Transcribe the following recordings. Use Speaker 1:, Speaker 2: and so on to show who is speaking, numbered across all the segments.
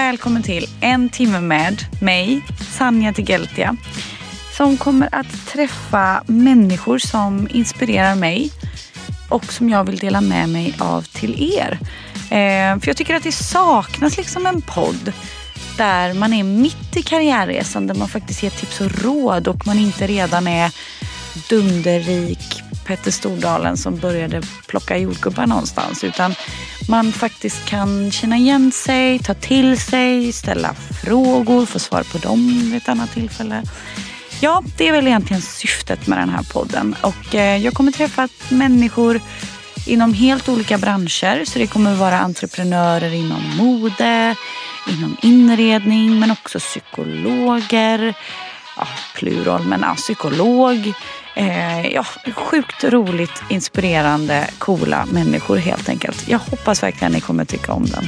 Speaker 1: Välkommen till En timme med mig, Sanja Tegeltia, Som kommer att träffa människor som inspirerar mig och som jag vill dela med mig av till er. Eh, för jag tycker att det saknas liksom en podd där man är mitt i karriärresan, där man faktiskt ger tips och råd och man inte redan är dunderrik Petter Stordalen som började plocka jordgubbar någonstans. Utan man faktiskt kan känna igen sig, ta till sig, ställa frågor, få svar på dem vid ett annat tillfälle. Ja, det är väl egentligen syftet med den här podden. Och eh, jag kommer träffa människor inom helt olika branscher. Så det kommer vara entreprenörer inom mode, inom inredning men också psykologer. Ja, plural, men ja, psykolog. Eh, ja, sjukt roligt, inspirerande, coola människor helt enkelt. Jag hoppas verkligen ni kommer tycka om den.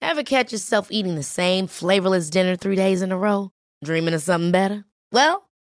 Speaker 2: Ever catch yourself eating the same flavorless dinner three days in a row? Dreaming of something better? Well,